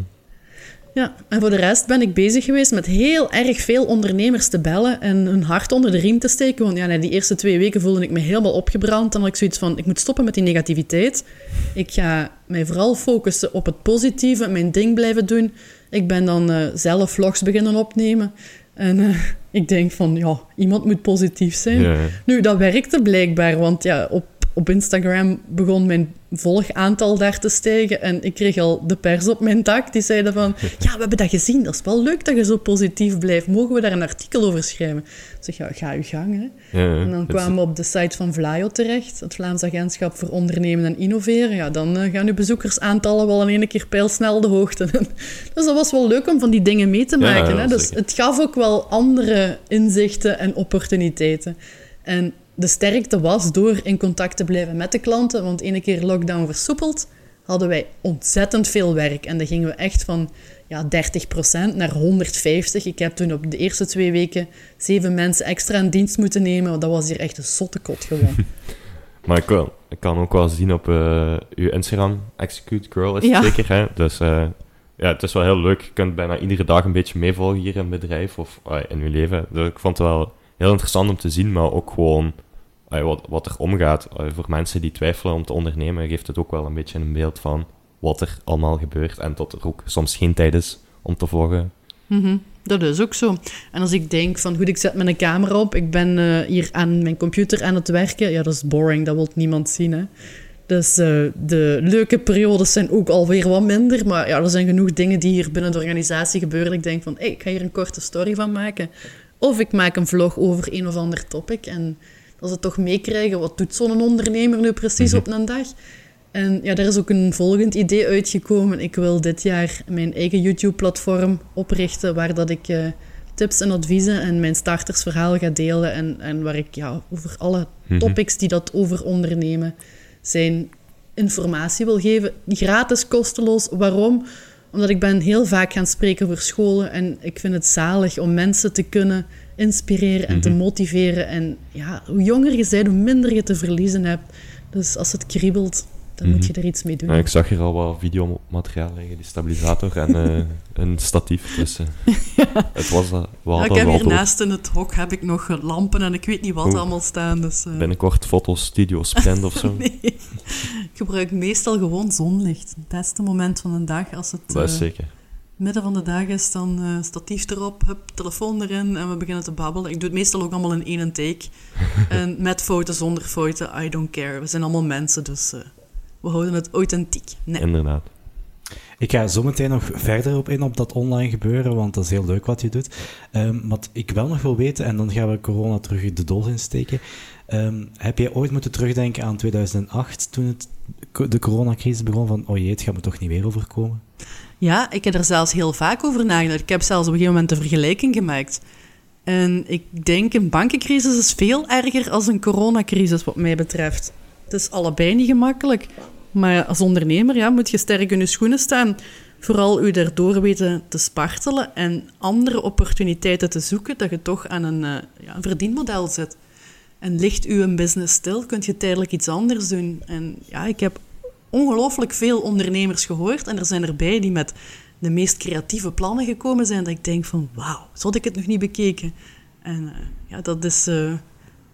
Ja, en voor de rest ben ik bezig geweest met heel erg veel ondernemers te bellen en hun hart onder de riem te steken. Want ja, na die eerste twee weken voelde ik me helemaal opgebrand. Dan had ik zoiets van, ik moet stoppen met die negativiteit. Ik ga mij vooral focussen op het positieve, mijn ding blijven doen. Ik ben dan uh, zelf vlogs beginnen opnemen. En uh, ik denk van, ja, iemand moet positief zijn. Ja. Nu, dat werkte blijkbaar, want ja, op op Instagram begon mijn volgaantal daar te stijgen. En ik kreeg al de pers op mijn dak. Die zeiden van, ja, we hebben dat gezien. Dat is wel leuk dat je zo positief blijft. Mogen we daar een artikel over schrijven? Ik zeg, ja, ga je gang. Hè. Ja, en dan kwamen we op de site van Vlaio terecht. Het Vlaams Agentschap voor Ondernemen en Innoveren. Ja, dan uh, gaan uw bezoekersaantallen wel in één keer pijlsnel de hoogte. dus dat was wel leuk om van die dingen mee te maken. hè. Dus het gaf ook wel andere inzichten en opportuniteiten. En de sterkte was door in contact te blijven met de klanten. Want ene keer lockdown versoepeld, hadden wij ontzettend veel werk. En dan gingen we echt van ja, 30% naar 150. Ik heb toen op de eerste twee weken zeven mensen extra in dienst moeten nemen. Dat was hier echt een zottekot gewoon. maar ik, wel, ik kan ook wel zien op uh, uw Instagram, Execute Girl is het zeker. Hè? Dus uh, ja, het is wel heel leuk. Je kunt bijna iedere dag een beetje meevolgen hier in het bedrijf of uh, in uw leven. Dus ik vond het wel heel interessant om te zien, maar ook gewoon wat, wat er omgaat. voor mensen die twijfelen om te ondernemen, geeft het ook wel een beetje een beeld van wat er allemaal gebeurt. En dat er ook soms geen tijd is om te vloggen. Mm Dat is ook zo. En als ik denk van, goed, ik zet mijn camera op, ik ben uh, hier aan mijn computer aan het werken, ja, dat is boring, dat wil niemand zien, hè. Dus uh, de leuke periodes zijn ook alweer wat minder, maar ja, er zijn genoeg dingen die hier binnen de organisatie gebeuren. Ik denk van, ik ga hier een korte story van maken. Of ik maak een vlog over een of ander topic en dat ze toch meekrijgen, wat doet zo'n ondernemer nu precies mhm. op een dag? En ja, daar is ook een volgend idee uitgekomen. Ik wil dit jaar mijn eigen YouTube-platform oprichten, waar dat ik uh, tips en adviezen en mijn startersverhaal ga delen. En, en waar ik ja, over alle mhm. topics die dat over ondernemen zijn, informatie wil geven. Gratis, kosteloos. Waarom? Omdat ik ben heel vaak gaan spreken voor scholen en ik vind het zalig om mensen te kunnen inspireren en te mhm. motiveren. En ja, hoe jonger je bent, hoe minder je te verliezen hebt. Dus als het kriebelt, dan moet je mhm. er iets mee doen. Ja, ik zag hier al wat videomateriaal liggen, die stabilisator en uh, een statief. Dus uh, ja. het was uh, ja, Ik heb hiernaast in het hok heb ik nog lampen en ik weet niet wat allemaal staan. Dus, Binnenkort foto's, studios, print of zo. nee, ik gebruik meestal gewoon zonlicht. Het beste moment van de dag als het... Dat is zeker midden van de dag is dan uh, statief erop, hup, telefoon erin en we beginnen te babbelen. Ik doe het meestal ook allemaal in één take. en met foto's, zonder foto, I don't care. We zijn allemaal mensen, dus uh, we houden het authentiek. Nee. Inderdaad. Ik ga zo meteen nog verder op in op dat online gebeuren, want dat is heel leuk wat je doet. Um, wat ik wel nog wil weten, en dan gaan we corona terug de doos insteken. Um, heb jij ooit moeten terugdenken aan 2008, toen het, de coronacrisis begon, van oh jee, het gaat me toch niet weer overkomen? Ja, ik heb er zelfs heel vaak over nagedacht. Ik heb zelfs op een gegeven moment een vergelijking gemaakt. En ik denk, een bankencrisis is veel erger als een coronacrisis, wat mij betreft. Het is allebei niet gemakkelijk. Maar als ondernemer ja, moet je sterk in je schoenen staan. Vooral u daardoor weten te spartelen en andere opportuniteiten te zoeken, dat je toch aan een, uh, ja, een verdienmodel zit. En ligt uw business stil, kunt je tijdelijk iets anders doen. En ja, ik heb ongelooflijk veel ondernemers gehoord. En er zijn erbij die met de meest creatieve plannen gekomen zijn. Dat ik denk van, wauw, zo had ik het nog niet bekeken. En uh, ja, dat is uh,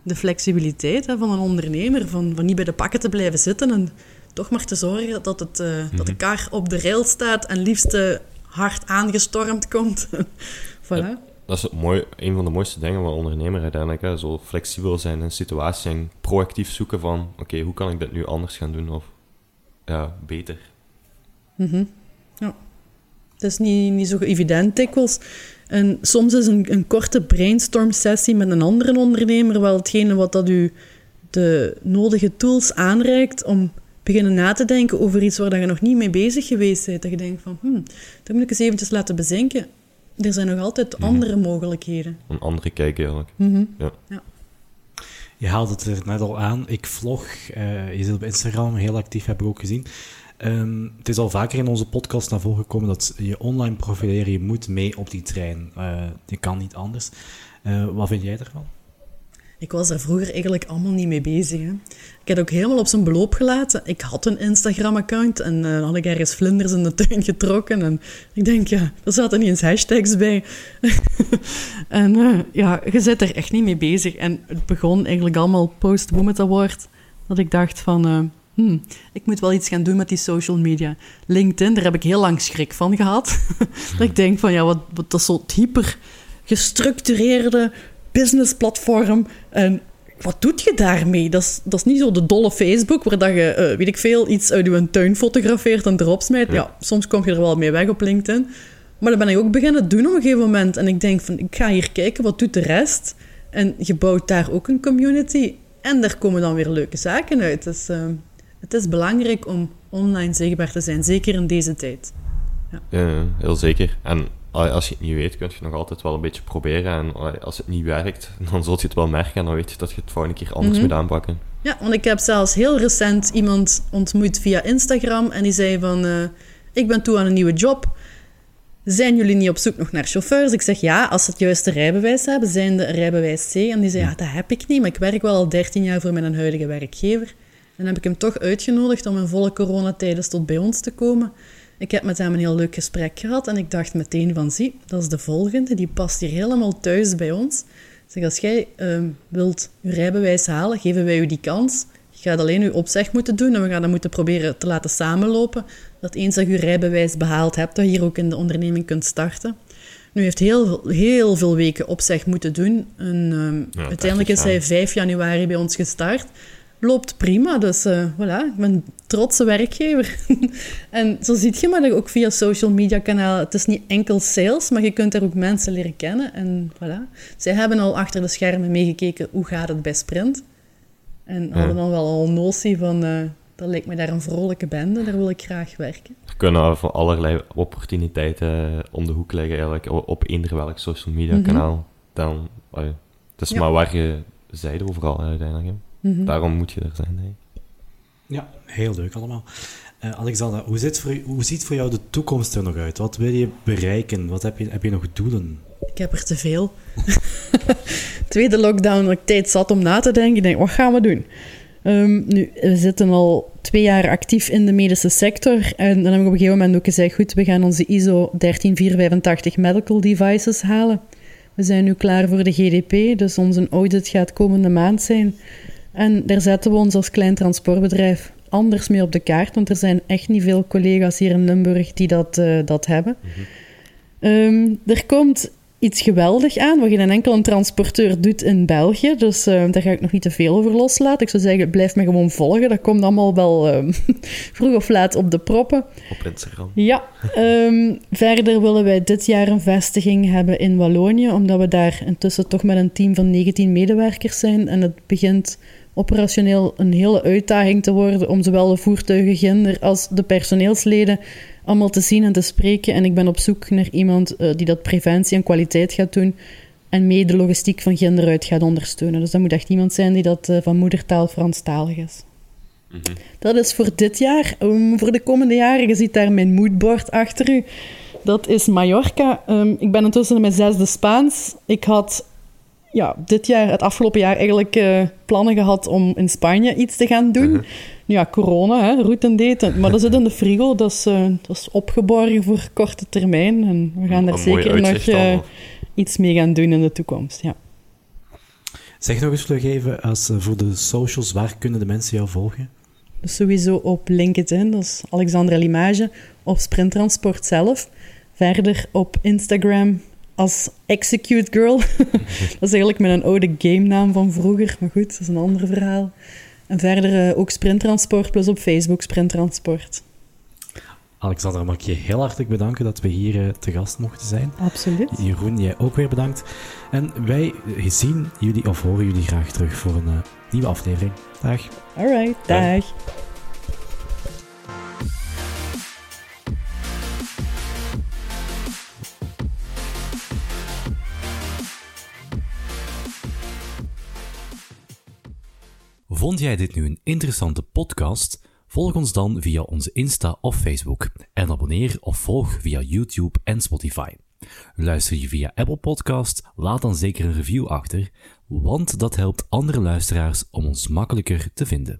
de flexibiliteit hè, van een ondernemer, van, van niet bij de pakken te blijven zitten en toch maar te zorgen dat, het, eh, dat de Mhm. kar op de rail staat en liefst eh, hard aangestormd komt. voilà. Dat is het mooi, een van de mooiste dingen van ondernemer uiteindelijk. Hè? Zo flexibel zijn in situaties en proactief zoeken van... Oké, hoe kan ik dit nu anders gaan doen? Of ja, beter. Mhm. Ja. Het is niet, niet zo evident dikwijls. En soms is een, een korte brainstorm-sessie met een andere ondernemer wel hetgene wat dat u de nodige tools aanreikt om beginnen na te denken over iets waar je nog niet mee bezig geweest bent. Dat je denkt van, hmm, dat moet ik eens eventjes laten bezinken. Er zijn nog altijd andere mogelijkheden. Een andere kijk eigenlijk. Mhm. Je haalde het er net al aan. Ik vlog, eh, je zit op Instagram heel actief, heb ik ook gezien. Ehm, het is al vaker in onze podcast naar voren gekomen dat je online profileren, je moet mee op die trein. Eh, je kan niet anders. Eh, wat vind jij ervan? Ik was daar vroeger eigenlijk allemaal niet mee bezig. Hè. Ik had ook helemaal op zijn beloop gelaten. Ik had een Instagram-account en eh, had ik ergens vlinders in de tuin getrokken. En ik denk, ja, er zaten niet eens hashtags bij. en eh, ja, je zit er echt niet mee bezig. En het begon eigenlijk allemaal post-Women Award. Dat ik dacht van, eh, hmm, ik moet wel iets gaan doen met die social media. LinkedIn, daar heb ik heel lang schrik van gehad. dat ik denk van, ja, wat, wat dat zo hyper gestructureerde businessplatform. En wat doet je daarmee? Dat is, dat is niet zo de dolle Facebook, waar dat je, eh, weet ik veel, iets uit je tuin fotografeert en erop smijt. Ja. soms kom je er wel mee weg op LinkedIn. Maar dat ben ik ook beginnen doen op een gegeven moment. En ik denk van, ik ga hier kijken, wat doet de rest? En je bouwt daar ook een community. En daar komen dan weer leuke zaken uit. Dus eh, het is belangrijk om online zichtbaar te zijn, zeker in deze tijd. Ja, heel zeker. En als je het niet weet, kun je nog altijd wel een beetje proberen. En als het niet werkt, dan zult je het wel merken. En dan weet je dat je het volgende keer anders Mhm. moet aanpakken. Ja, want ik heb zelfs heel recent iemand ontmoet via Instagram en die zei van, eh, ik ben toe aan een nieuwe job. Zijn jullie niet op zoek nog naar chauffeurs? Ik zeg ja, als ze het juiste rijbewijs hebben, zijn de rijbewijs C. En die zei, ja, dat heb ik niet, maar ik werk wel al 13 jaar voor mijn huidige werkgever. En dan heb ik hem toch uitgenodigd om in volle coronatijdens tot bij ons te komen. Ik heb met hem een heel leuk gesprek gehad en ik dacht meteen van, zie, dat is de volgende, die past hier helemaal thuis bij ons. Zeg, als jij ehm, wilt je rijbewijs halen, geven wij u die kans. Je gaat alleen je opzeg moeten doen en we gaan dat moeten proberen te laten samenlopen. Dat eens dat je rijbewijs behaald hebt, dat je hier ook in de onderneming kunt starten. Nu heeft heel, heel veel weken opzeg moeten doen. En, ehm, Ja, uiteindelijk is 30 hij 5 januari bij ons gestart. Loopt prima, dus eh, voilà, ik ben een trotse werkgever. en zo ziet je maar dat ook via social media kanalen. Het is niet enkel sales, maar je kunt daar ook mensen leren kennen. En voilà. Zij hebben al achter de schermen meegekeken hoe gaat het bij Sprint. En hadden dan wel al een notie van, eh, dat lijkt me daar een vrolijke bende, daar wil ik graag werken. Er kunnen van allerlei opportuniteiten om de hoek liggen eigenlijk, op eender welk social media kanaal. Dan, het is Ja. maar waar je zijde overal uiteindelijk. Mhm. Daarom moet je er zijn. Denk ik. Ja, heel leuk allemaal. Eh, Alexander, hoe, zit voor, hoe ziet voor jou de toekomst er nog uit? Wat wil je bereiken? Wat heb je, heb je nog doelen? Ik heb er te veel. Tweede lockdown, dat ik tijd zat om na te denken. Ik denk, wat gaan we doen? Ehm, nu, we zitten al twee jaar actief in de medische sector. En dan heb ik op een gegeven moment ook gezegd, goed, we gaan onze ISO 13485 medical devices halen. We zijn nu klaar voor de GDP, dus onze audit gaat komende maand zijn. En daar zetten we ons als klein transportbedrijf anders mee op de kaart, want er zijn echt niet veel collega's hier in Limburg die dat, eh, dat hebben. Ehm, er komt iets geweldig aan, wat geen enkel een transporteur doet in België. Dus eh, daar ga ik nog niet te veel over loslaten. Ik zou zeggen, blijf me gewoon volgen. Dat komt allemaal wel ehm, vroeg of laat op de proppen. Op Instagram. Ja, ehm, verder willen wij dit jaar een vestiging hebben in Wallonië, omdat we daar intussen toch met een team van 19 medewerkers zijn. En het begint operationeel een hele uitdaging te worden om zowel de voertuigen ginder als de personeelsleden allemaal te zien en te spreken. En ik ben op zoek naar iemand eh, die dat preventie en kwaliteit gaat doen en mee de logistiek van ginder uit gaat ondersteunen. Dus dat moet echt iemand zijn die dat eh, van moedertaal Franstalig is. Dat is voor dit jaar. Um, voor de komende jaren, je ziet daar mijn moodboard achter u. Dat is Mallorca. Um, ik ben intussen in mijn zesde Spaans. Ik had ja, dit jaar, het afgelopen jaar, eigenlijk uh, plannen gehad om in Spanje iets te gaan doen. Mhm. Ja, corona, hè, route daten. Maar dat zit in de frigo. Dat is, uh, dat is opgeborgen voor korte termijn. En we gaan daar zeker nog uh, allemaal. iets mee gaan doen in de toekomst. Ja. Zeg nog eens vlug even, als, eh, voor de socials, waar kunnen de mensen jou volgen? Dus sowieso op LinkedIn, dat is Alexandra Limage, of Sprinttransport zelf. Verder op Instagram als Execute Girl. dat is eigenlijk mijn oude game naam van vroeger, maar goed, dat is een ander verhaal. En verder uh, ook Sprinttransport, plus op Facebook Sprinttransport. Alexandra, mag ik je heel hartelijk bedanken dat we hier uh, te gast mochten zijn. Absoluut. Jeroen, jij ook weer bedankt. En wij zien jullie of horen jullie graag terug voor een uh, nieuwe aflevering. Dag. Alright, dag. dag. Vond jij dit nu een interessante podcast? Volg ons dan via onze Insta of Facebook en abonneer of volg via YouTube en Spotify. Luister je via Apple Podcast, laat dan zeker een review achter, want dat helpt andere luisteraars om ons makkelijker te vinden.